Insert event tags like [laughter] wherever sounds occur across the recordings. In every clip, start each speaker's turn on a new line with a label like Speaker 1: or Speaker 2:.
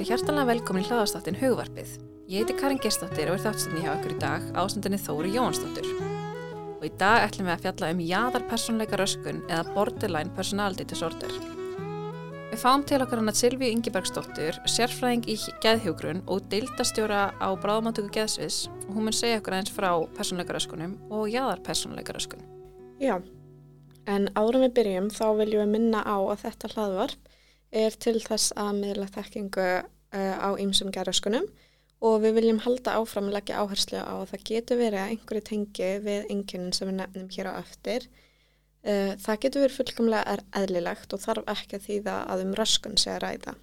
Speaker 1: verið hjartanlega velkomin í hlaðastáttin Hugvarpið. Ég heiti Karin Gestóttir og er þáttstöndin hjá ykkur í dag ásendinni Þóri Jónsdóttir. Og í dag ætlum við að fjalla um jáðarpersonleika röskun eða borderline personality disorder. Við fáum til okkar hann að Silvi Ingebergsdóttir, sérfræðing í geðhjógrun og deildastjóra á bráðmáttöku geðsviðs og hún mun segja okkur aðeins frá personleika röskunum og jáðarpersonleika röskun.
Speaker 2: Já, en árum við byrjum þá viljum við minna á að þetta hlaðvarp er til þess að miðla þekkingu uh, á ýmsum gerðaskunum og við viljum halda áfram að leggja áherslu á að það getur verið að einhverju tengi við einhverjum sem við nefnum hér á eftir. Uh, það getur verið fullkomlega eðlilegt og þarf ekki að þýða að um raskun sé að ræða.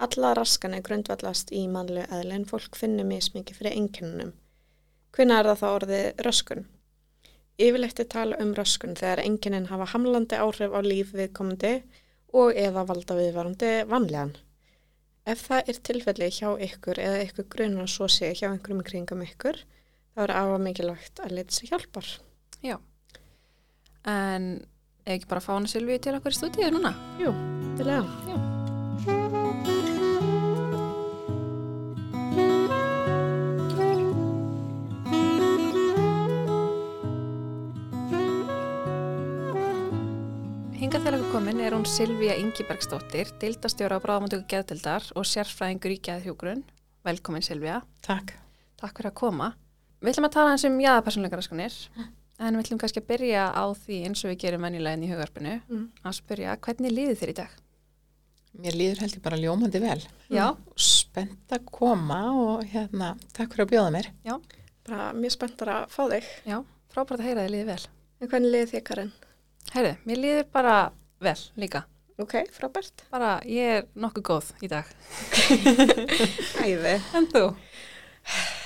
Speaker 2: Alla raskan er grundvallast í mannlegu eðli en fólk finnur mismikið fyrir einhvernunum. Hvernig er það þá orðið raskun? Yfirleitt er tala um raskun þegar einhvernin hafa hamlandi áhrif á líf viðkomandi og eða valda viðvarandi vanlegan. Ef það er tilfelli hjá ykkur eða ykkur grunar svo sé hjá einhverjum kringum ykkur, þá er afa mikilvægt að leta sér hjálpar.
Speaker 1: Já. En ekki bara fá hana Silvi til okkur í stúdíu núna?
Speaker 2: Jú, til að.
Speaker 1: Já. Hingað til okkur komin er hún Silvíja Ingibergsdóttir, deildastjóra á bráðamöndugu geðdildar og sérfræðingur í geðhjógrun. Velkomin Silvíja.
Speaker 3: Takk.
Speaker 1: Takk fyrir að koma. Við ætlum að tala eins um jáðapersonleikaraskunir, en við ætlum kannski að byrja á því eins og við gerum venjulegin í hugarpinu,
Speaker 2: Mm.
Speaker 1: að spyrja hvernig líði þér í dag?
Speaker 3: Mér líður held ég bara ljómandi vel.
Speaker 1: Já.
Speaker 3: Spennt að koma og hérna, takk fyrir að bjóða mér.
Speaker 2: Bara mjög spenntar að fá þig.
Speaker 1: Já, frábært að heyra þið líði vel.
Speaker 2: En hvernig liði þig, Karin?
Speaker 1: Heyrðu, mér líður bara vel líka.
Speaker 2: Ok, frábært.
Speaker 1: Bara, ég er nokkuð góð í dag. [laughs]
Speaker 2: Æði.
Speaker 1: En þú?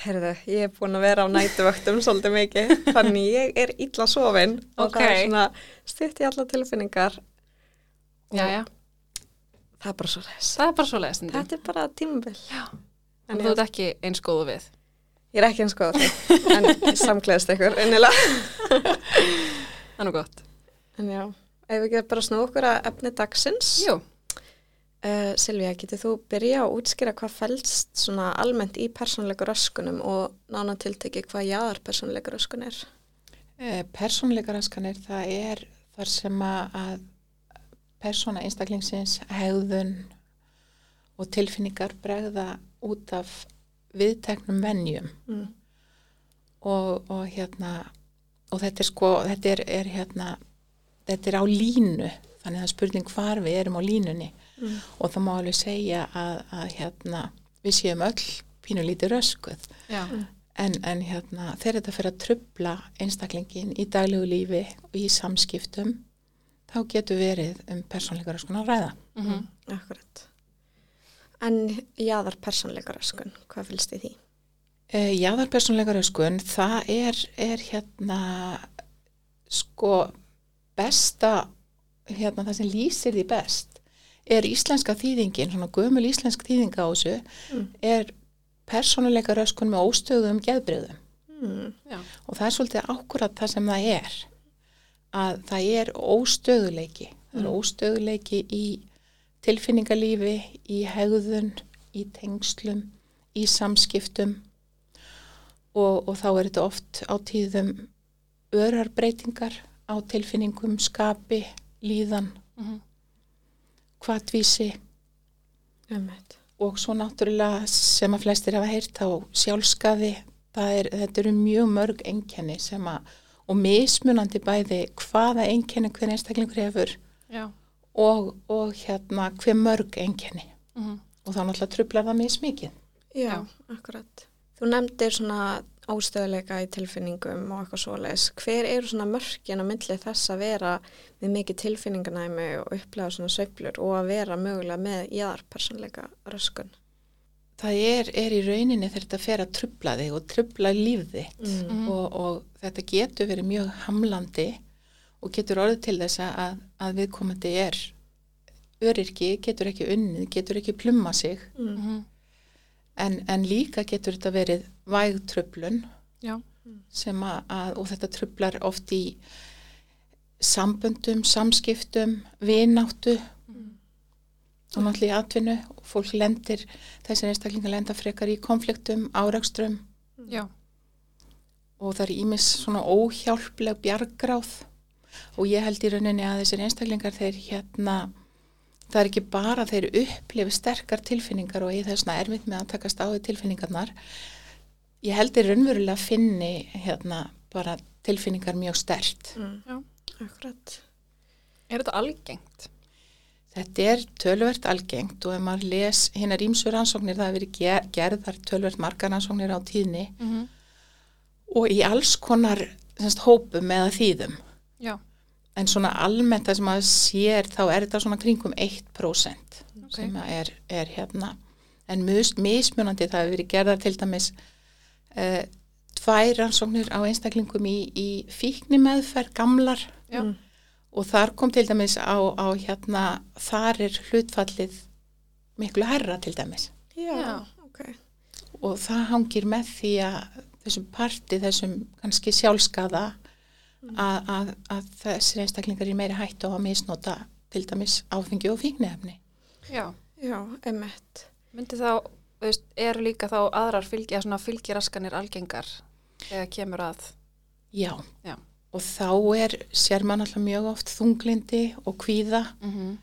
Speaker 2: Herðu, ég er búin að vera á nætuvöktum svolítið mikið, þannig ég er illa sofin og
Speaker 1: Ok.
Speaker 2: það er svona stutt í alla tilfinningar.
Speaker 1: já.
Speaker 2: Það er bara svo les.
Speaker 1: Það er bara svo leiðist.
Speaker 2: Þetta er bara tímabil.
Speaker 1: Já.
Speaker 2: En
Speaker 1: þú ert ekki eins góðu við.
Speaker 2: ég er ekki eins góð því, [laughs] en samkleðist ykkur, innilega.
Speaker 1: Það er nú gott.
Speaker 2: En já, ef við getum bara snú okkur að efni dagsins. Uh, Silvía, getur þú byrja að útskýra hvað fælst svona almennt í persónleika röskunum og nána tilteki hvað jáðar persónleika röskun er?
Speaker 3: Eh, Persónleikaraskanir, það er þar sem að- persóna einstaklingsins, hegðun og tilfinningar bregða út af viðteknum venjum
Speaker 2: Mm.
Speaker 3: og, og hérna og þetta er sko, þetta er, er hérna þetta er á línu þannig að það er spurning hvar við erum á línunni
Speaker 2: Mm.
Speaker 3: og það má alveg segja að, að hérna, við séum öll pínulítið röskuð
Speaker 1: Já.
Speaker 3: En, en hérna, þegar þetta fyrir að trubla einstaklingin í daglegu lífi og í samskiptum, þá getur verið um persónleika röskun að ræða.
Speaker 1: Mm
Speaker 2: Akkurat. En jáðar persónleika röskun, hvað fylgst í því?
Speaker 3: E, Jáðar persónleika röskun, það er, er hérna, sko, besta, hérna, það sem lýsir því best, er íslenska þýðingin, svona gömul íslensk þýðinga á þessu,
Speaker 2: Mm.
Speaker 3: er persónuleika röskun með óstöðum geðbreyðum.
Speaker 2: Mm.
Speaker 3: Og það er svolítið ákvörðat það sem það er. Að það er óstöðuleiki. Það er
Speaker 2: Mm.
Speaker 3: óstöðuleiki í tilfinningalífi, í hegðun, í tengslum, í samskiptum og, og þá er þetta oft á tíðum örarbreytingar á tilfinningum, skapi, líðan,
Speaker 1: Mhm.
Speaker 3: hvatvísi
Speaker 2: Umhett.
Speaker 3: og svo náttúrulega sem að flestir hafa heyrt á sjálfskaði, er, þetta eru mjög mörg einkenni sem að, og mismunandi bæði hvaða einkenni hver einstaklingur hefur
Speaker 1: Já.
Speaker 3: og, og hérna hver mörg einkenni
Speaker 1: Mm
Speaker 3: og þá náttúrulega trublar það mismikið.
Speaker 2: Já,
Speaker 1: Já.
Speaker 2: akkurat. Þú nefndir svona óstöðuleika í tilfinningum og eitthvað svoleiðis. Hver eru svona mörkin á milli þess að vera með mikið tilfinninganæmi og upplega svona sveiflur og að vera mögulega með jáðar persónleika röskun?
Speaker 3: Það er, er í rauninni þegar þetta fer að trubla þig og trubla líf þitt
Speaker 2: Mm.
Speaker 1: Mhm.
Speaker 3: og, og þetta getur verið mjög hamlandi og getur orðið til þess að, að viðkomandi er öryrki, getur ekki unnið, getur ekki plumma sig
Speaker 2: Mm.
Speaker 3: En, en líka getur þetta verið vægtröflun sem að, að, og þetta tröflar oft í samböndum, samskiptum, vináttu og náttúrulega í atvinnu. Og fólk lendir, þessir einstaklingar lenda frekar í konfliktum, árakstrum
Speaker 1: Já.
Speaker 3: og það er ímis svona óhjálpleg bjargráð. Og ég held í rauninni að þessir einstaklingar þeir hérna það er ekki bara þeir upplifi sterkar tilfinningar og ég þess vegna erfitt með að takast á við tilfinningarnar ég held þeir raunverulega finni hérna bara tilfinningar mjög stert
Speaker 2: Mm.
Speaker 1: Já.
Speaker 2: Akkurat.
Speaker 1: Er þetta algengt?
Speaker 3: Þetta er tölvert algengt og ef maður les hinnar ímsu rannsóknir, það hefur verið ger, gerðar tölvert margar rannsóknir á tíðni
Speaker 1: Mm -hmm.
Speaker 3: og í alls konar semst, hópum eða þýðum.
Speaker 1: Já.
Speaker 3: En svona almennt það sem maður sér þá er þetta svona kringum 1%
Speaker 1: Ok.
Speaker 3: sem að er, er hérna. En mis, mismunandi það hefur verið gerðar til dæmis uh, tvær rannsóknir á einstaklingum í, í fíkni meðferð gamlar
Speaker 1: Já.
Speaker 2: Mm.
Speaker 3: og þar kom til dæmis á, á hérna, þar er hlutfallið miklu herra til dæmis
Speaker 2: Já,
Speaker 1: Já.
Speaker 2: ok.
Speaker 3: og það hangir með því að þessum parti, þessum kannski sjálfskaða að, að, að þessir einstaklingar er meiri hættu á að misnota til dæmis áfengi og fíknefni.
Speaker 1: Já.
Speaker 2: Já, emitt.
Speaker 1: Myndi þá, veist, eru líka þá aðrar fylgi, eða svona fylgiraskanir algengar þegar kemur að,
Speaker 3: Já.
Speaker 1: Já.
Speaker 3: Og þá er, sér mann alltaf mjög oft þunglindi og kvíða
Speaker 1: mm -hmm.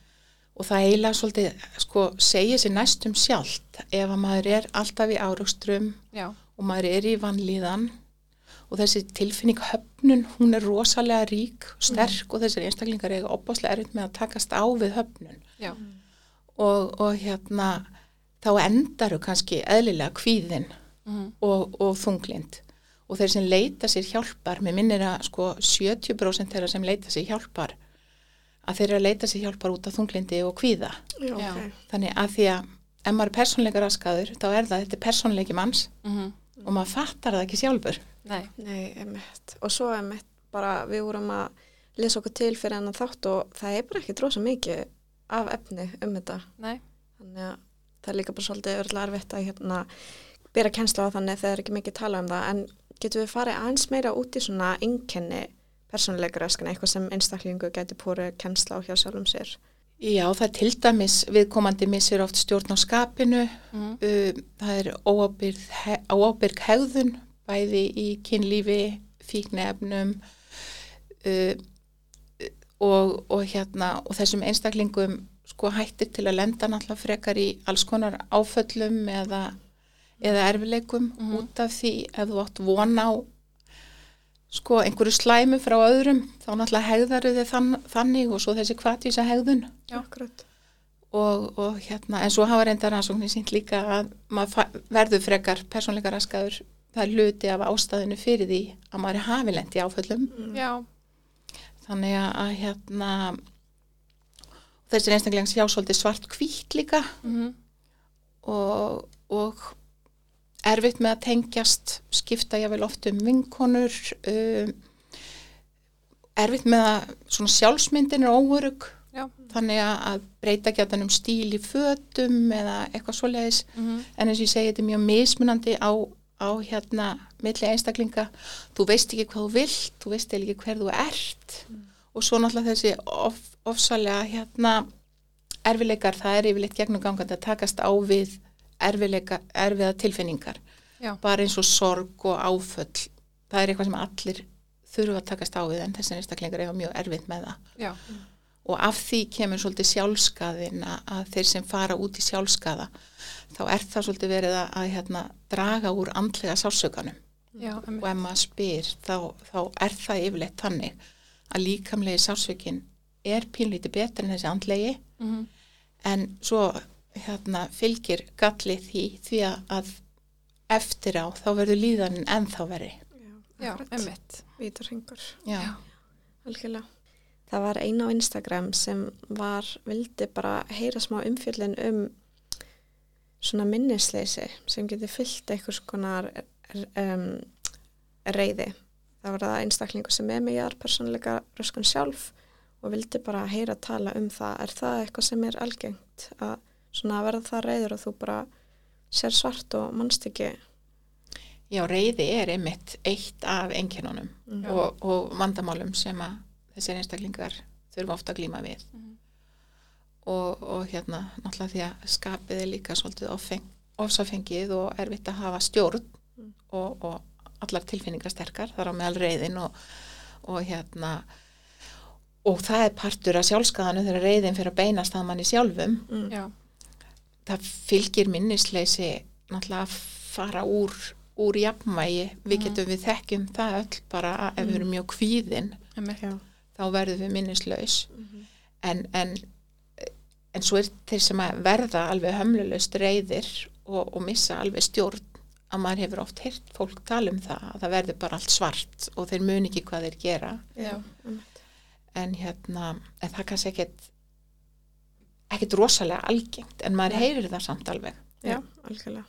Speaker 3: og það eiginlega svolítið, sko, segir sér næstum sjálft ef að maður er alltaf í árugstrum
Speaker 1: já,
Speaker 3: og maður er í vannlíðan og þessi tilfinning höfnun, hún er rosalega rík, sterk og þessir einstaklingar eiga opáslega erfitt með að takast á við höfnun.
Speaker 1: Já,
Speaker 3: og, og hérna þá endaru kannski eðlilega kvíðin
Speaker 1: mm
Speaker 3: og, og þunglind og þeir sem leita sér hjálpar, mér minnir að sko 70% þeirra sem leita sér hjálpar að þeir eru að leita sér hjálpar út af þunglindi og kvíða.
Speaker 2: Já,
Speaker 1: Já.
Speaker 2: ok.
Speaker 3: þannig að því að ef maður er persónleika raskaður þá er það þetta er persónleiki manns.
Speaker 1: -hmm.
Speaker 3: Og maður fattar það ekki sjálfur
Speaker 1: nei,
Speaker 2: Nei, emitt. Og svo emitt bara, við vorum að lesa okkur til fyrir hennan þátt og það er bara ekki drósa mikið af efni um þetta.
Speaker 1: nei,
Speaker 2: Þannig að það er líka bara svolítið örgulega erfitt að hérna bera kennsla á þannig þegar er ekki mikið tala um það. En getum við farið aðeins meira út í svona einkenni persónuleikaraskan, eitthvað sem einstaklingu gæti púri kennsla á hjá sjálfum sér?
Speaker 3: Já, það er til dæmis viðkomandi missir oft stjórn á skapinu,
Speaker 1: mm
Speaker 3: uh, það er óábyrg, he, óábyrg hegðun, bæði í kynlífi, fíknefnum uh, og, og, hérna, og þessum einstaklingum sko hættir til að lenda náttúrulega frekar í alls konar áföllum eða, eða erfileikum
Speaker 1: Mhm.
Speaker 3: út af því ef þú átt von á sko einhverju slæmu frá öðrum þá náttúrulega hegðaru þið þann, þannig og svo þessi kvatvísa hegðun. Og, og hérna, en svo hafa reyndar rannsóknir sínt líka að maður verður frekar persónleika raskaður það er hluti af ástæðinu fyrir því að maður er hafilend í áföllum.
Speaker 2: Mm.
Speaker 1: já,
Speaker 3: þannig að, hérna þessir einstaklega sjá svolítið svart hvít líka.
Speaker 1: Mm
Speaker 3: og, og erfitt með að tengjast skipta jável oft um vinkonur um, erfitt með að svona sjálfsmyndin er óörug
Speaker 1: já,
Speaker 3: þannig að, breyta gætan um stíl í fötum eða eitthvað svoleiðis.
Speaker 1: Mm
Speaker 3: en eins og ég segi þetta er mjög mismunandi á, á hérna milli einstaklinga. Þú veist ekki hvað þú vilt þú veist ekki hver þú ert. Og svo náttúrulega þessi of, ofsalega hérna erfileikar, það er yfirleitt gegnum gangandi að takast á við erfiða tilfinningar.
Speaker 1: Já.
Speaker 3: bara eins og sorg og áföll. Það er eitthvað sem allir þurfa að takast á við en þessi einstaklingar eiga mjög erfitt með það.
Speaker 1: Já,
Speaker 3: og af því kemur svolítið sjálfskaðin að, þeir sem fara út í sjálfskaða þá er það svolítið verið að, að hérna, draga úr andlega sásökanum
Speaker 1: já,
Speaker 3: og ef maður spyr þá, þá er það yfirleitt þannig að líkamlegi sásökin er pínlítið betur en þessi andlegi.
Speaker 1: Mm
Speaker 3: en svo hérna, fylgir galli því því að, eftir á þá verður líðanin ennþá veri
Speaker 1: já,
Speaker 2: akkurat.
Speaker 1: emmitt,
Speaker 2: Vítarhingur.
Speaker 3: já,
Speaker 2: Algjörlega. Það var eina á Instagram sem var, vildi bara heyra smá umfjöllin um svona minnisleysi sem getur fyllt einhvers konar um, reyði. Það var það einstaklingu sem er með jarðpersonleika röskun sjálf og vildi bara heyra tala um það. Er það eitthvað sem er algengt að svona verða það reyður og þú bara sér svart og mannst ekki?
Speaker 3: já, reyði er einmitt eitt af einkennunum
Speaker 2: Mm.
Speaker 3: og, og vandamálum sem að þessir einstaklingar þurfa ofta að glíma við.
Speaker 1: Mhm.
Speaker 3: og, og hérna náttúrulega því að skapið er líka svolítið ofeng, ofsafengið og erfitt að hafa stjórn
Speaker 2: Mm.
Speaker 3: og, og allar tilfinningar sterkar þar á meðal reyðin og, og hérna og það er partur af sjálfskaðanu þegar reyðin fyrir að beinast að manni sjálfum
Speaker 2: Mm.
Speaker 1: Já.
Speaker 3: Það fylgir minnisleysi náttúrulega að fara úr, úr jafnvægi, við
Speaker 1: Mhm.
Speaker 3: getum við þekkjum það öll bara ef við erum mjög kvíðin.
Speaker 2: Já.
Speaker 3: þá verðum við minnislaus
Speaker 2: Mhm.
Speaker 3: en, en, en svo er þeir sem að verða alveg hömlulegst reyðir og, og missa alveg stjórn að maður hefur oft heyrt fólk tala um það að það verður bara allt svart og þeir mun ekki hvað þeir gera
Speaker 2: Já.
Speaker 3: en hérna, en það kannski ekkit ekkit rosalega algengt en maður heyrir það samt alveg
Speaker 2: Já, algjörlega.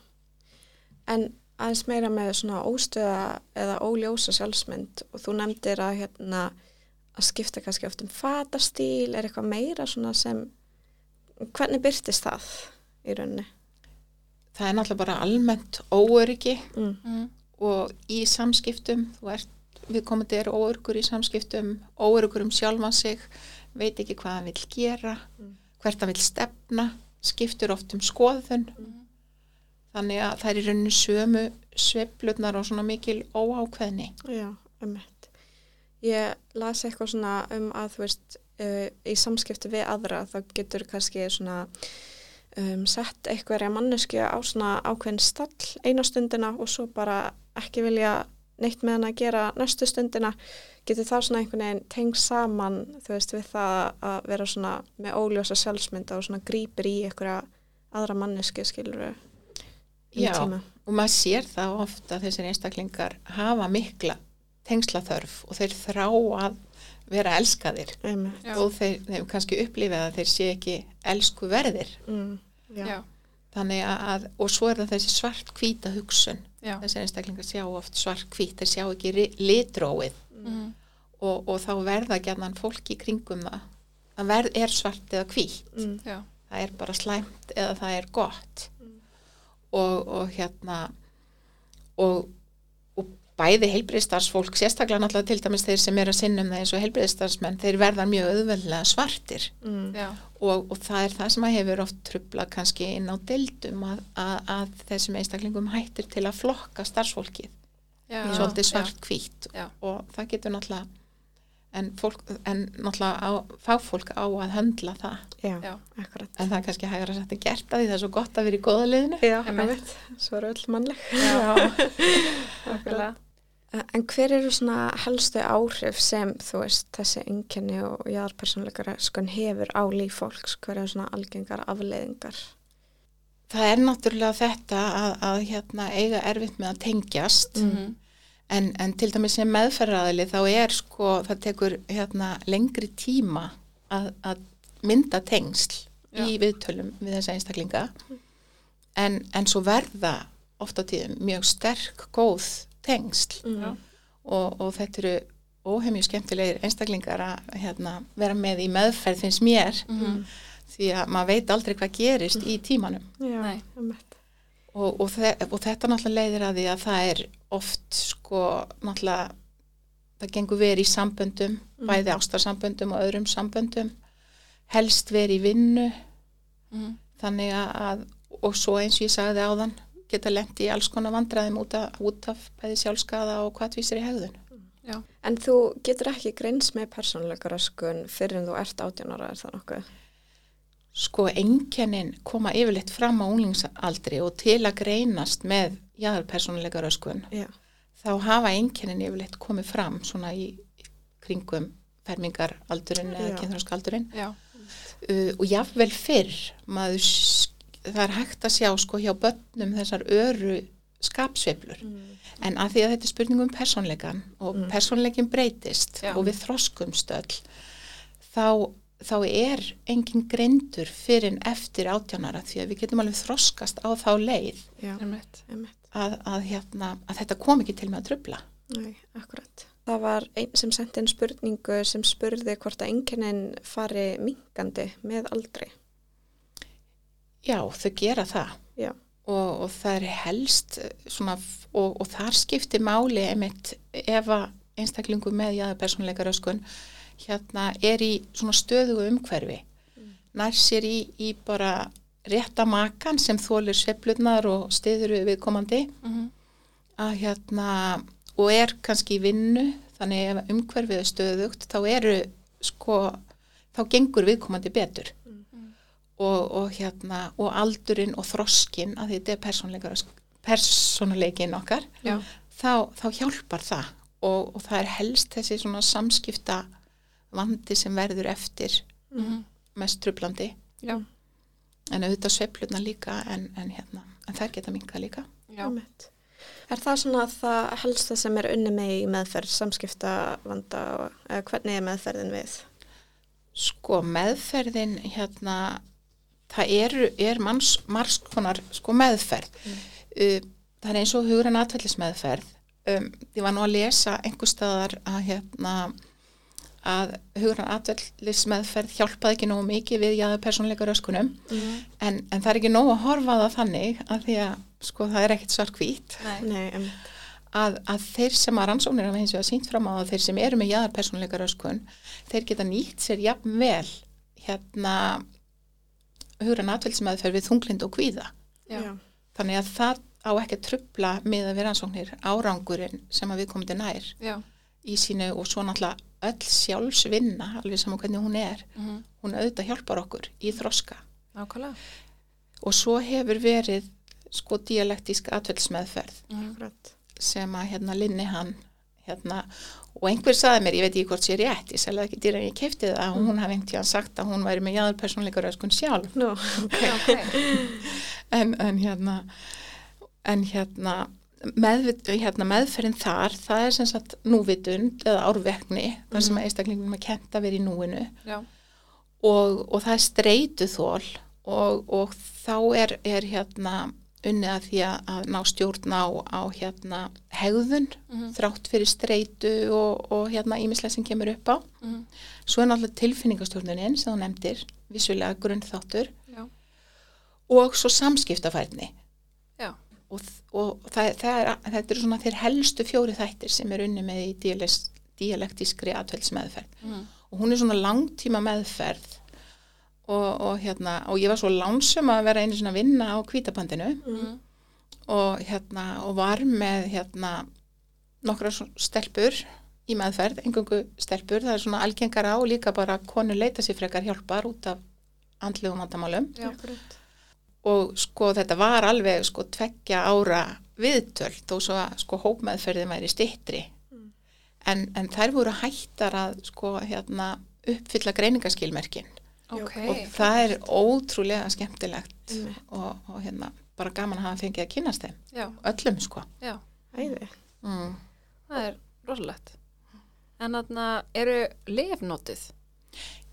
Speaker 2: En aðeins meira með svona óstöða eða óljósa sjálfsmynd og þú nefndir að hérna að skipta kannski oft um fatastíl, er eitthvað meira svona sem, hvernig byrtist það í rauninni?
Speaker 3: það er náttúrulega bara almennt óöryggi
Speaker 2: Mm.
Speaker 1: Mm.
Speaker 3: og í samskiptum þú ert, við komandi eru óörgur í samskiptum óörgur um sjálfan sig veit ekki hvað hann vil gera
Speaker 2: Mm.
Speaker 3: Hvert hann vil stefna skiptur oft um skoðun
Speaker 1: Mm.
Speaker 3: þannig að það er í rauninu sömu sveiflutnar og svona mikil óákveðni
Speaker 2: Já, ummitt. Ég las eitthvað svona um að þú veist, uh, í samskipti við aðra þá getur kannski svona um, sett einhverja mannesku á svona ákveðin stall eina stundina og svo bara ekki vilja neitt með hann að gera næstu stundina getur það svona einhvern veginn tengst saman þú veist við það að vera svona með óljósa sjálfsmynda og svona grípir í einhverja aðra mannesku skilur
Speaker 3: Já.
Speaker 2: tíma.
Speaker 3: og maður sér það ofta þessir einstaklingar hafa mikla tengslaþörf og þeir þrá að vera elskaðir
Speaker 2: Einmitt.
Speaker 1: Já.
Speaker 3: og þeir, þeir kannski upplifið að þeir sé ekki elsku verðir
Speaker 2: Mm, já.
Speaker 1: Já.
Speaker 3: Þannig að, og svo er það þessi svart hvíta hugsun
Speaker 1: Já.
Speaker 3: þessir einstaklingar sjá oft svart hvít þeir sjá ekki litróið
Speaker 1: Mm.
Speaker 3: og, og þá verða gætnan fólk í kringum það það verð, er svart eða hvít
Speaker 2: Mm,
Speaker 1: Já.
Speaker 3: það er bara slæmt eða það er gott
Speaker 2: Mm.
Speaker 3: og, og hérna og bæði heilbriðstarfsfólk, sérstaklega náttúrulega til dæmis þeir sem er að sinna um það eins og heilbriðstarfsmenn þeir verða mjög auðveldlega svartir
Speaker 2: mm,
Speaker 1: Já.
Speaker 3: og, og það er það sem að hefur oft trubla kannski inn á deildum að, að, að þessum einstaklingum hættir til að flokka starfsfólkið
Speaker 1: Já.
Speaker 3: svolítið svart hvítt
Speaker 1: Já.
Speaker 3: og það getur náttúrulega en, fólk, en náttúrulega á, fagfólk á að höndla það
Speaker 2: já,
Speaker 1: Já.
Speaker 2: akkurat.
Speaker 3: en það er kannski sagt að gert að því það er svo gott að vera í góða liðinu
Speaker 2: Já,
Speaker 1: einmitt.
Speaker 2: Svo eru öll mannleg.
Speaker 1: Já. [laughs] Nákvæmlega.
Speaker 2: En hver eru svona helstu áhrif sem þú veist þessi enginni og jáðarpersonleikara skon hefur á líf fólks? Hver eru svona algengar afleiðingar?
Speaker 3: það er náttúrulega þetta að, að hérna, eiga erfitt með að tengjast
Speaker 1: Mhm.
Speaker 3: En, en til dæmis sem meðferðaðili þá er sko, það tekur hérna, lengri tíma að, að mynda tengsl
Speaker 1: Já.
Speaker 3: í viðtölum við þessa einstaklinga en, en svo verða oft á tíðum mjög sterk góð tengsl
Speaker 1: Já.
Speaker 3: og, og þetta eru óhemju skemmtilegir einstaklingar að hérna, vera með í meðferð finnst mér
Speaker 1: Mhm.
Speaker 3: því að maður veit aldrei hvað gerist í tímanum
Speaker 2: Já.
Speaker 3: Og, og, þe og þetta náttúrulega leiðir að því að það er oft sko náttúrulega það gengur verið í samböndum
Speaker 2: Mm.
Speaker 3: bæði ástarsamböndum og öðrum samböndum helst verið í vinnu
Speaker 1: Mhm.
Speaker 3: þannig að og svo eins og ég sagði áðan geta lendi í alls konar vandræðum út af, út af bæði sjálfskaða og hvað vísir í hegðun
Speaker 1: Já.
Speaker 2: En þú getur ekki greins með persónleikara skon fyrir en þú ert átján ára, er það nokkuð?
Speaker 3: Sko einkennin koma yfirleitt fram á unglingsaldri og til að greinast með jáðarpersónuleika röskun
Speaker 2: Já.
Speaker 3: þá hafa einkennin yfirleitt komið fram svona í kringum fermingaraldurinn eða kynþróskaldurinn
Speaker 1: Já.
Speaker 3: uh, og jafnvel fyrr maður, það er hægt að sjá sko hjá börnum þessar öru skapsveiflur
Speaker 2: Mm.
Speaker 3: en að því að þetta er spurning um persónleikan og
Speaker 2: Mm.
Speaker 3: persónleikin breytist
Speaker 1: Já.
Speaker 3: og við þroskumst öll þá, þá er engin greindur fyrir en eftir átjánara því að við getum alveg þroskast á þá leið
Speaker 2: Já,
Speaker 1: Einmitt.
Speaker 2: einmitt.
Speaker 3: að, að, hérna, að þetta kom ekki til með að trubla
Speaker 2: Nei, akkurat. Það var einn sem sendi inn spurningu sem spurði hvort að enginnin fari minkandi með aldri.
Speaker 3: Já, þau gera það
Speaker 2: Já.
Speaker 3: og, og það er helst eh, svona, og, og þar skiptir máli einmitt ef að einstaklingu með jáða persónleika röskun hérna er í svona stöðugu umhverfi. Nær sér í, í bara rétta makan sem þólir sveiflurnar og stiður við viðkomandi.
Speaker 1: Mhm.
Speaker 3: að hérna og er kannski í vinnu þannig ef umhverfið er stöðugt þá eru sko þá gengur viðkomandi betur. Og, og hérna og aldurinn og þroskin að þetta er persónuleikin okkar þá, þá hjálpar það. Og, og það er helst þessi svona samskipta vandi sem verður eftir
Speaker 1: Mhm.
Speaker 3: mest trublandi
Speaker 1: Já.
Speaker 3: en auðvitað sveiflurna líka en, en hérna, en þær geta minkað líka
Speaker 1: Já.
Speaker 2: Er það svona það helsta sem er unni með í meðferð, samskipta vanda og eða hvernig er meðferðin við?
Speaker 3: sko meðferðin hérna það er, er manns, margs konar sko meðferð uh, það er eins og hugrann atvellismeðferð um, ég var nú að lesa einhver staðar að hérna að hugrann atvellismeðferð hjálpaði ekki nógu mikið við jáða persónleika röskunum en, en það er ekki nógu að horfa á það þannig að því að sko það er ekkit svart hvít að, að þeir sem að rannsóknir hafa hins vegar sínt fram á að þeir sem eru með jáðar persónleika röskun þeir geta nýtt sér jafn vel hérna hugrann atveldsmeðferð við þunglind og kvíða.
Speaker 1: Já.
Speaker 3: þannig að það á ekki að trubla með að vera rannsóknir árangurinn sem að við komum nær.
Speaker 1: Já.
Speaker 3: Í sínu og svo náttúrulega öll sjálfsvinna alveg saman hvernig hún er
Speaker 1: Mhm.
Speaker 3: hún auðvitað hjálpar okkur í þroska
Speaker 1: Nákvæmlega.
Speaker 3: og svo hefur verið sko dialektísk atveldsmeðferð
Speaker 1: Mhm.
Speaker 2: Akkurat.
Speaker 3: sem að hérna linni hann hérna og einhver saði mér, ég veit ekki hvort sé rétt ég selði ekki dýra en ég keipti það og hún hafi einhvern tíðan sagt að hún væri með jáður persónleikar öskun sjálf
Speaker 2: Nú,
Speaker 1: Já, [laughs] ok.
Speaker 3: en, en hérna en hérna, með, hérna meðferðin þar, það er sem sagt núvitund eða árvekni þar sem einstaklingum er kent að vera í núinu og, og það er streytu þól og, og þá er, er hérna unnið að því að, ná stjórn á, á hérna hegðun
Speaker 1: Mhm.
Speaker 3: þrátt fyrir streytu og, og hérna ímislega sem kemur upp á
Speaker 1: Mhm.
Speaker 3: svo er náttúrulega tilfinningastjórnunin sem þú nefndir, vissulega grunnþáttur
Speaker 1: Já.
Speaker 3: og svo samskiptafærni
Speaker 1: Já.
Speaker 3: Og, og það, það þetta eru svona þeir helstu fjóri þættir sem er unni með í dialekt, dialektískri atveldsmeðferð
Speaker 1: Mhm.
Speaker 3: og hún er svona langtíma meðferð og, og hérna og ég var svo lánsum að vera einu svona vinna á kvítabandinu
Speaker 1: Mhm.
Speaker 3: og hérna og var með hérna nokkra stelpur í meðferð, engungu stelpur það er svona algengar á og líka bara konur leita sér frekar hjálpar út af andlegum vandamálum
Speaker 1: Já.
Speaker 2: akkurat.
Speaker 3: Og sko þetta var alveg sko tveggja ára viðtöl þó svo að sko hópmeðferðin væri stittri
Speaker 2: Mm.
Speaker 3: en, en þær voru hættar að sko hérna uppfylla greiningaskilmerkin
Speaker 1: Ok.
Speaker 3: og það er ótrúlega skemmtilegt
Speaker 2: Einmitt.
Speaker 3: og, og hérna bara gaman að hafa fengið að kynast þeim
Speaker 1: Já.
Speaker 3: öllum sko
Speaker 1: Já.
Speaker 3: Mm.
Speaker 1: Það er rosalegt. En þarna eru lefnótið.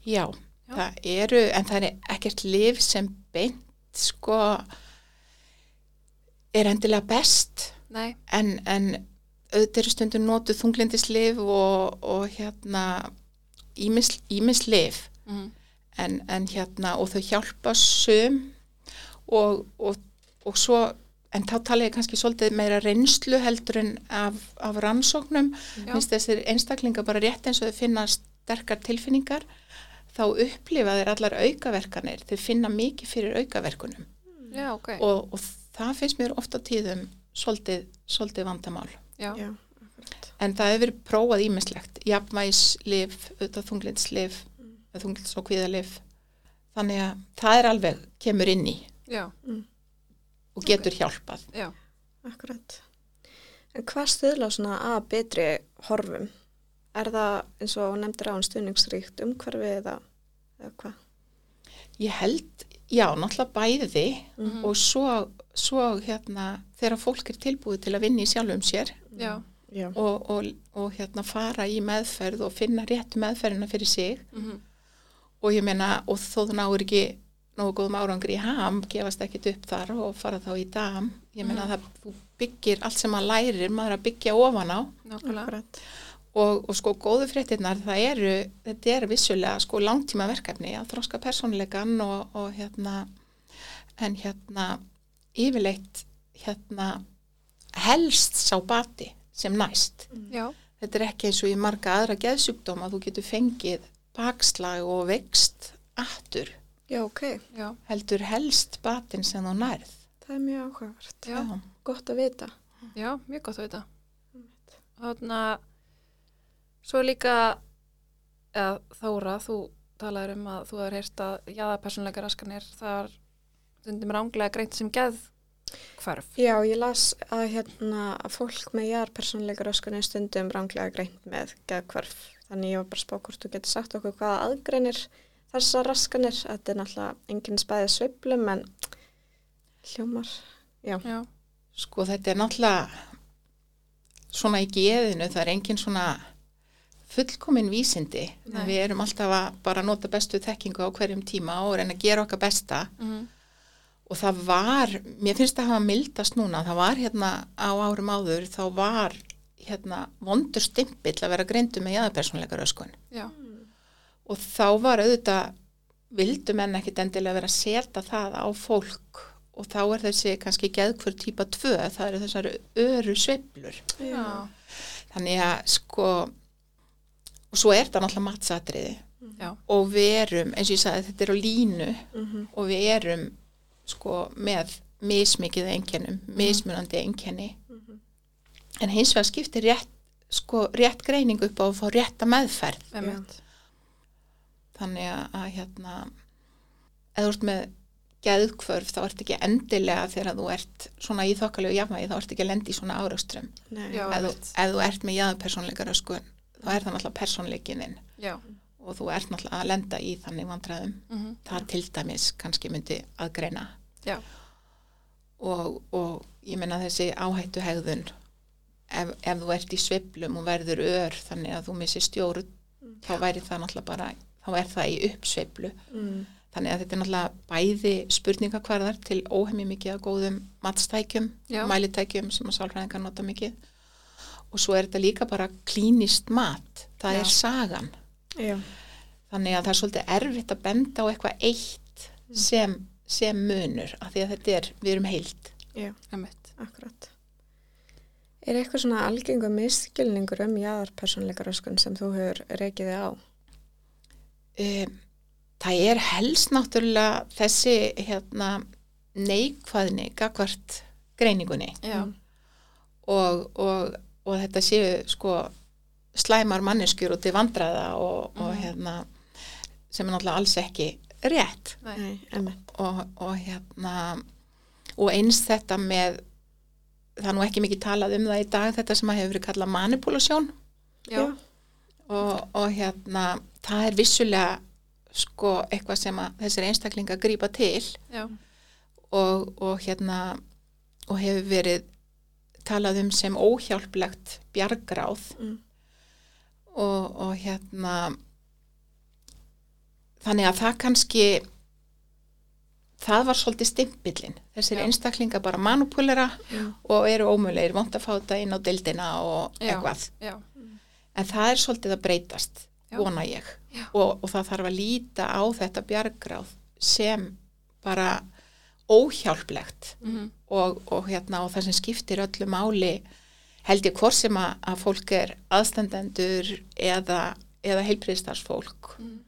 Speaker 3: Já,
Speaker 1: Já.
Speaker 3: það eru, en það er ekkert liv sem beint, sko, er endilega best,
Speaker 1: Nei.
Speaker 3: en, en auðvitað eru stundum notuð þunglindislif og, og hérna, ímis, ímis liv,
Speaker 1: Mhm.
Speaker 3: en, en hérna, og þau hjálpa sum. Og, og, og svo, en þá tala ég kannski svolítið meira reynslu heldur en af, af rannsóknum, minnst þessir einstaklingar bara rétt eins og þau finna sterkar tilfinningar þá upplifa þeir allar aukaverkanir þeir finna mikið fyrir aukaverkunum
Speaker 1: Já, ok.
Speaker 3: og, og það finnst mér ofta tíðum svolítið, svolítið vandamál
Speaker 1: Já.
Speaker 2: Já, akkurat.
Speaker 3: en það hefur verið prófað ímislegt jafnvægislif, auðvitað þunglindslif mm. þunglinds og kvíðalif þannig að það er alveg kemur inn í
Speaker 1: Já.
Speaker 3: og getur hjálpað
Speaker 1: Já.
Speaker 2: Akkurat. En hvað stuðla að betri horfum? Er það eins og nefndir á hann stuðningsríkt umhverfið eða, eða hvað?
Speaker 3: ég held, já, náttúrulega bæði
Speaker 1: Mhm.
Speaker 3: og svo, svo hérna, þegar fólk er tilbúið til að vinna í sjálfum sér.
Speaker 1: Já.
Speaker 3: og, og, og hérna fara í meðferð og finna réttu meðferðina fyrir sig
Speaker 1: Mhm.
Speaker 3: og ég meina, og þó þú náur ekki nógu góðum árangri í ham, gefast ekkit upp þar og fara þá í dam ég meina
Speaker 1: Mhm.
Speaker 3: það þú byggir allt sem maður lærir maður að byggja ofan á
Speaker 1: Nákvæmlega.
Speaker 3: Og, og sko góðu fréttinnar það eru, þetta er vissulega sko langtíma verkefni að þroska persónuleikan og, og hérna en hérna yfirleitt hérna helst sá bati sem næst
Speaker 1: Já.
Speaker 3: þetta er ekki eins og í marga aðra geðsjúkdóma þú getur fengið bakslag og vext aftur
Speaker 2: Já, ok.
Speaker 1: Já,
Speaker 3: heldur helst batinn sem þú nærð.
Speaker 2: Það er mjög áhugavert.
Speaker 1: já,
Speaker 2: Gott að vita.
Speaker 1: já, mjög gott að vita. Þannig að svo líka, eða Þóra, þú talaður um að þú hefur heyrt að jáða persónleika raskanir þar stundum ránglega greint sem geð hvarf.
Speaker 2: Já, ég las að hérna að fólk með jarðpersonleika röskunni stundum ránglega greint með geðkvarf. Þannig ég var bara að spá hvort þú getur sagt okkur hvaða aðgreinir þessar raskanir. Þetta er náttúrulega enginn spæðið sveiflum en hljómar. Já,
Speaker 1: Já,
Speaker 3: Sko þetta er náttúrulega svona í geðinu, það er engin svona fullkomin vísindi.
Speaker 1: Nei.
Speaker 3: Við erum alltaf að bara nota bestu þekkingu á hverjum tíma og reyna að gera okkar besta.
Speaker 1: mm
Speaker 3: Og það var, mér finnst að hafa mildast núna, það var hérna á árum áður, þá var hérna vondur stimpill að vera greindu með jæðapersonleika röskun.
Speaker 1: já,
Speaker 3: Og þá var auðvitað, vildu menn ekkit endilega vera að setja það á fólk og þá er þessi kannski geðkvör típa 2, það eru þessar öru sveiflur.
Speaker 1: já,
Speaker 3: Þannig að sko, og svo er það náttúrulega matsatriði
Speaker 1: já,
Speaker 3: og við erum, eins og ég sagði, þetta er á línu
Speaker 2: Mhm.
Speaker 3: og við erum sko með mismikið einkennum, mismunandi einkenni. En hins vegar skiptir rétt, sko, rétt greining upp á að fá rétta meðferð.
Speaker 1: einmitt.
Speaker 3: Þannig að, að hérna, eða þú ert með geðkvörf, þá ert ekki endilega þegar þú ert svona í þokkalegu jafnvægi, þá ert ekki að lendi í svona
Speaker 1: Já.
Speaker 3: Ef þú,
Speaker 1: einmitt.
Speaker 3: ef þú ert með jáðpersónleikara sko, þá er það náttúrulega persónleikininn
Speaker 1: Já,
Speaker 3: og þú ert náttúrulega að lenda í þannig vandræðum.
Speaker 1: mm
Speaker 3: Það til dæmis kannski myndi aðgreina.
Speaker 1: já,
Speaker 3: og, og ég menna þessi áhættu hegðun ef, ef þú ert í sveiflum og verður ör þannig að þú missir stjórn þá væri það náttúrulega bara þá er það í uppsveiflu
Speaker 2: mm.
Speaker 3: þannig að þetta er náttúrulega bæði spurningakvarðar til óhemmi mikið af góðum matstækjum,
Speaker 1: Já.
Speaker 3: mælitækjum sem að sálfræðingar nota mikið og svo er þetta líka bara klínist mat það
Speaker 1: Já.
Speaker 3: er sagan
Speaker 2: já,
Speaker 3: þannig að það er svolítið erfitt að benda á eitthvað eitt sem, sem munur af því að þetta er, við erum heild
Speaker 2: já,
Speaker 1: einmitt.
Speaker 2: akkurat. Er eitthvað svona algengu miskilningur um jáðarpersonleika röskun sem þú hefur reikið þig á?
Speaker 3: um, það er helst náttúrulega þessi hérna neikvæðni gagvart greiningunni
Speaker 1: Já,
Speaker 3: og, og, og þetta séu sko slæmar manneskjur út í vandraða og, og
Speaker 1: Mhm.
Speaker 3: hérna sem er náttúrulega alls ekki rétt.
Speaker 1: Nei,
Speaker 3: og, og hérna og eins þetta með það er nú ekki mikið talað um það í dag þetta sem að hefur verið kallað manipulasjón og, og hérna það er vissulega sko eitthvað sem að þessir einstaklinga grípa til.
Speaker 1: Já,
Speaker 3: og, og hérna og hefur verið talað um sem óhjálplegt bjargráð
Speaker 2: Mm.
Speaker 3: og, og hérna þannig að það kannski það var svolítið stimpillin þessir
Speaker 1: Já.
Speaker 3: einstaklinga bara manipulera
Speaker 2: Já.
Speaker 3: og eru ómögulegir, vont að fá þetta inn á deildina og
Speaker 1: Já.
Speaker 3: eitthvað
Speaker 1: já,
Speaker 3: en það er svolítið að breytast vona ég og, og það þarf að líta á þetta bjargráð sem bara óhjálplegt.
Speaker 1: Mm
Speaker 3: og, og hérna og það sem skiptir öllu máli held ég hvort sem að, að fólk er aðstandendur eða, eða heilbriðstarfsfólk
Speaker 1: Mm.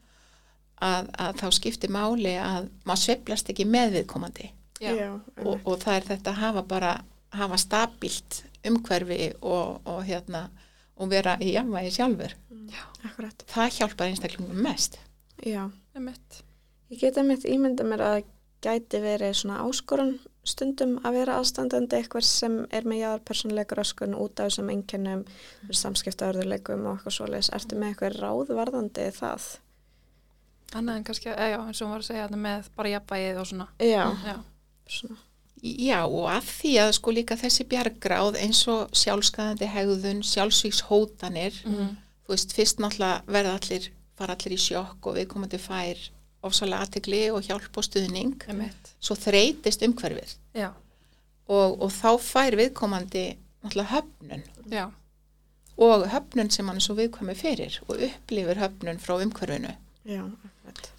Speaker 3: að, að þá skiptir máli að maður sveiflast ekki með viðkomandi.
Speaker 1: Já,
Speaker 2: Já,
Speaker 3: og, og það er þetta að hafa bara hafa stabilt umhverfi og, og hérna og vera í jamvægi sjálfur.
Speaker 2: Akkurat.
Speaker 3: það hjálpar einstaklingum mest.
Speaker 2: Já,
Speaker 1: einmitt.
Speaker 2: ég geta mitt ímynda mér að gæti verið svona áskorun stundum að vera aðstandandi eitthvað sem er með jáðarpersonleika röskun út af þessum einkennum, samskiptaörðuleikum og eitthvað svoleiðis. Ertu með eitthvað ráðvarðandi það?
Speaker 1: Annað en kannski, eða já, eins og hún var að segja þetta með bara jafnvægið og svona.
Speaker 2: Já,
Speaker 1: Já,
Speaker 2: svona.
Speaker 3: Já og að því að sko líka þessi bjargráð eins og sjálfskaðandi hegðun, sjálfsvíkshótanir
Speaker 1: mm
Speaker 3: þú veist, fyrst náttúrulega verða allir, fara allir í sjokk og við komandi fær ofsalega aðtegli og hjálp og stuðning.
Speaker 1: Einmitt.
Speaker 3: svo þreytist umhverfið. Og, og þá fær viðkomandi náttúrulega höfnun.
Speaker 1: Já,
Speaker 3: og höfnun sem hann er svo viðkvæmi fyrir og upplifir höfnun frá umhverfinu.
Speaker 2: Já,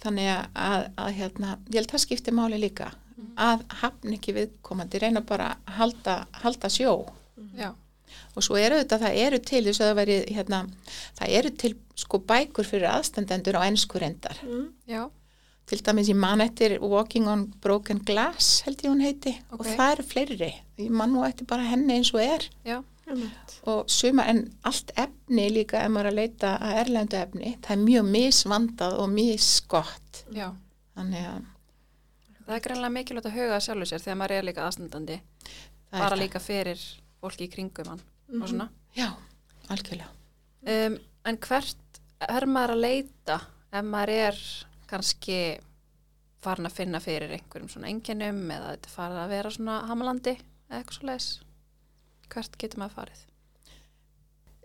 Speaker 3: þannig að, að, að hérna, ég held það skiptir máli líka að hafn ekki viðkomandi reyna bara að halda, halda sjó.
Speaker 1: Já,
Speaker 3: og svo eru þetta, það eru til þess að það veri, hérna, það eru til sko bækur fyrir aðstandendur á ennsku reyndar.
Speaker 2: Mm.
Speaker 1: já,
Speaker 3: til dæmis ég man eftir Walking on Broken Glass held ég hún heiti. Og
Speaker 1: Ok.
Speaker 3: það eru fleiri. Ég man nú eftir bara henni eins og er.
Speaker 1: Já,
Speaker 3: og suma en allt efni líka ef maður er að leita að erlendu efni það er mjög misvandað og misgott.
Speaker 1: Já.
Speaker 3: þannig að
Speaker 1: Það er greinlega mikilvægt að huga að sjálfu sér þegar maður er líka aðstandandi,
Speaker 3: það
Speaker 1: bara
Speaker 3: er
Speaker 1: líka fyrir fólki í kringum hann og svona.
Speaker 3: það já, algjörlega.
Speaker 1: Um, en hvert er maður að leita ef maður er kannski farin að finna fyrir einhverjum svona enginum eða þetta farið að vera svona hamalandi eða eitthvað svo leis? Hvert getur maður farið?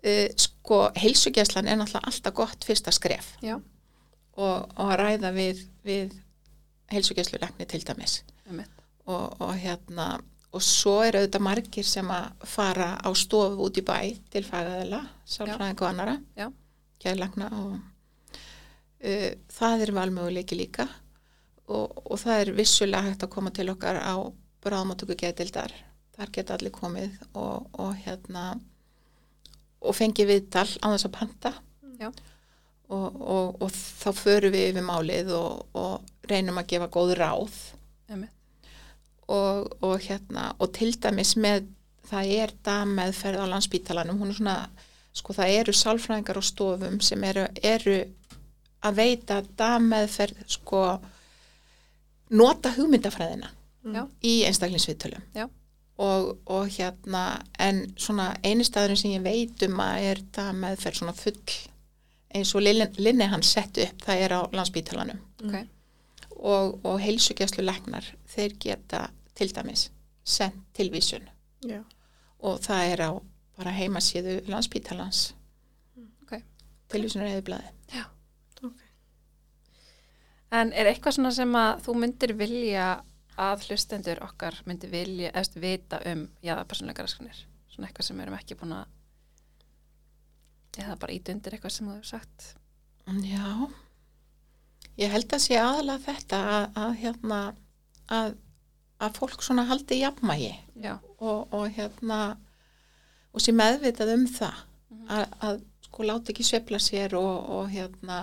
Speaker 3: uh, sko, heilsugjæslan er náttúrulega alltaf gott fyrsta skref
Speaker 1: Já,
Speaker 3: og, og að ræða við, við heilsugjæslulegni til dæmis og, og hérna og svo er auðvitað margir sem að fara á stofu út í bæ til fagaðila, sálfræðing og annara
Speaker 1: Já.
Speaker 3: gæðlagna og uh, það er valmöguleiki líka. Og, og það er vissulega hægt að koma til okkar á bráðmáttöku geðdildar þar geta allir komið og, og hérna og fengi viðtal á þess að panta.
Speaker 1: Já.
Speaker 3: og, og, og þá förum við yfir málið og, og reynum að gefa góð ráð. Og, og hérna og til dæmis með það er dagmeðferð á landsbítalanum hún er svona, sko það eru sálfræðingar á stofum sem eru, eru að veita dagmeðferð sko nota hugmyndafræðina
Speaker 1: Já.
Speaker 3: í einstaklingsviðtölum.
Speaker 1: Já.
Speaker 3: og, og hérna en svona eini staðurinn sem ég veit um að er dagmeðferð svona full eins og Lin- Linni hann sett upp það er á landsbítalanum
Speaker 1: Ok,
Speaker 3: og, og heilsugjæslu læknar þeir geta til dæmis sendt tilvísun.
Speaker 2: Já.
Speaker 3: og það er á bara heimasíðu landspítalans.
Speaker 1: Ok.
Speaker 3: tilvísun er eðublaði
Speaker 1: En er eitthvað svona sem að þú myndir vilja að hlustendur okkar myndir vilja eftir vita um jáðapersonleika raskanir? Svona eitthvað sem við erum ekki búin að eða bara ít undir eitthvað sem þú hefur sagt.
Speaker 3: Já ég held að sé aðalega þetta að, að hérna að, að fólk svona haldi jafnmægi og, og hérna og sé meðvitað um það
Speaker 1: Mhm.
Speaker 3: að, að sko láta ekki svepla sér og, og hérna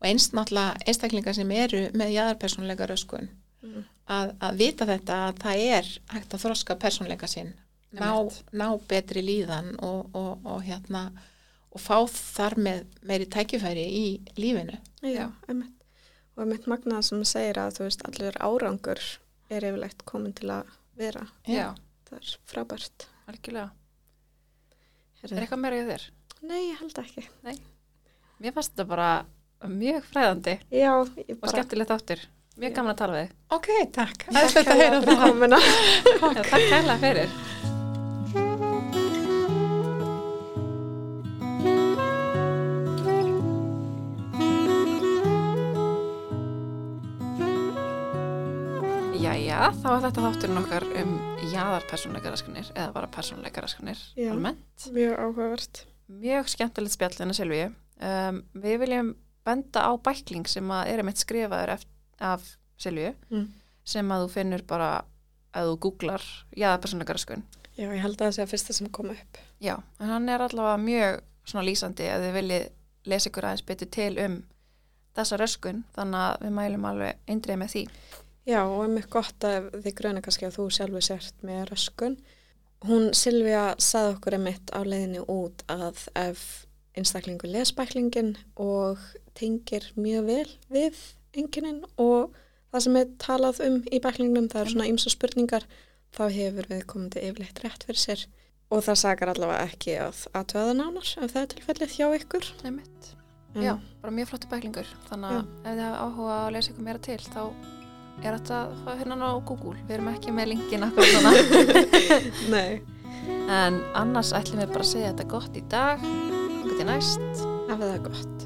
Speaker 3: og einst náttúrulega einstaklingar sem eru með jáðarpersónleika röskun
Speaker 2: Mm.
Speaker 3: að, að vita þetta að það er hægt að þroska persónleika sinn ná, ná betri líðan og, og, og hérna og fá þar með meiri tækifæri í lífinu
Speaker 2: Já, einmitt. Og einmitt magnað sem segir að þú veist allir árangur er yfirlegt komin til að vera.
Speaker 1: já,
Speaker 2: Það er frábært.
Speaker 1: algjörlega. Er
Speaker 2: Herri.
Speaker 1: eitthvað meira í þér?
Speaker 2: Nei, ég held ekki.
Speaker 1: Mér fannst þetta bara mjög fræðandi
Speaker 2: Já, ég
Speaker 1: og
Speaker 2: bara...
Speaker 1: skemmtilegt áttur. Mjög gaman að tala við.
Speaker 3: Ok, takk
Speaker 2: Takk
Speaker 3: Æðislegt að heyra það.
Speaker 2: komuna. [laughs]
Speaker 1: Takk kærlega fyrir. Jæja, þá er þetta þátturinn okkar um jaðar persónleikaraskanir eða bara persónleikaraskanir
Speaker 2: Já.
Speaker 1: almennt.
Speaker 2: Mjög áhugavert.
Speaker 1: Mjög skemmtilegt spjall hennar Silvíu. Um, við viljum benda á bækling sem að er einmitt skrifaður af Silvíu
Speaker 2: Mm.
Speaker 1: sem að þú finnur bara að þú googlar jaðar persónleikaraskun.
Speaker 2: Já, ég held að það sé að fyrsta sem kom upp.
Speaker 1: Já, en hann er allavega mjög svona lýsandi að þið viljið lesa ykkur aðeins betur til um þessa röskun, þannig að við mælum alveg eindrið með því.
Speaker 2: Já, og er mjög gott að þið gröna kannski að þú sjálfu sért með röskun. Hún, Silvía, sagði okkur einmitt á leiðinni út að ef einstaklingur les bæklingin og tengir mjög vel við enginin og það sem er talað um í bæklingnum, það er svona ýmsa spurningar, þá hefur við komandi yfirleitt rétt fyrir sér. Og það sakar allavega ekki að aðtöða nánar ef það er tilfellið hjá ykkur.
Speaker 1: Einmitt.
Speaker 2: En-
Speaker 1: Já, bara mjög flottu bæklingur, þannig að ef þið hafa áhuga að lesa ykkur meira til, þá er þetta að fá hérna á Google. Við erum ekki með linkin akkur svona. [laughs]
Speaker 2: Nei,
Speaker 1: en annars ætlum við bara að segja þetta gott í dag. Hvað til næst?
Speaker 2: hafið það gott.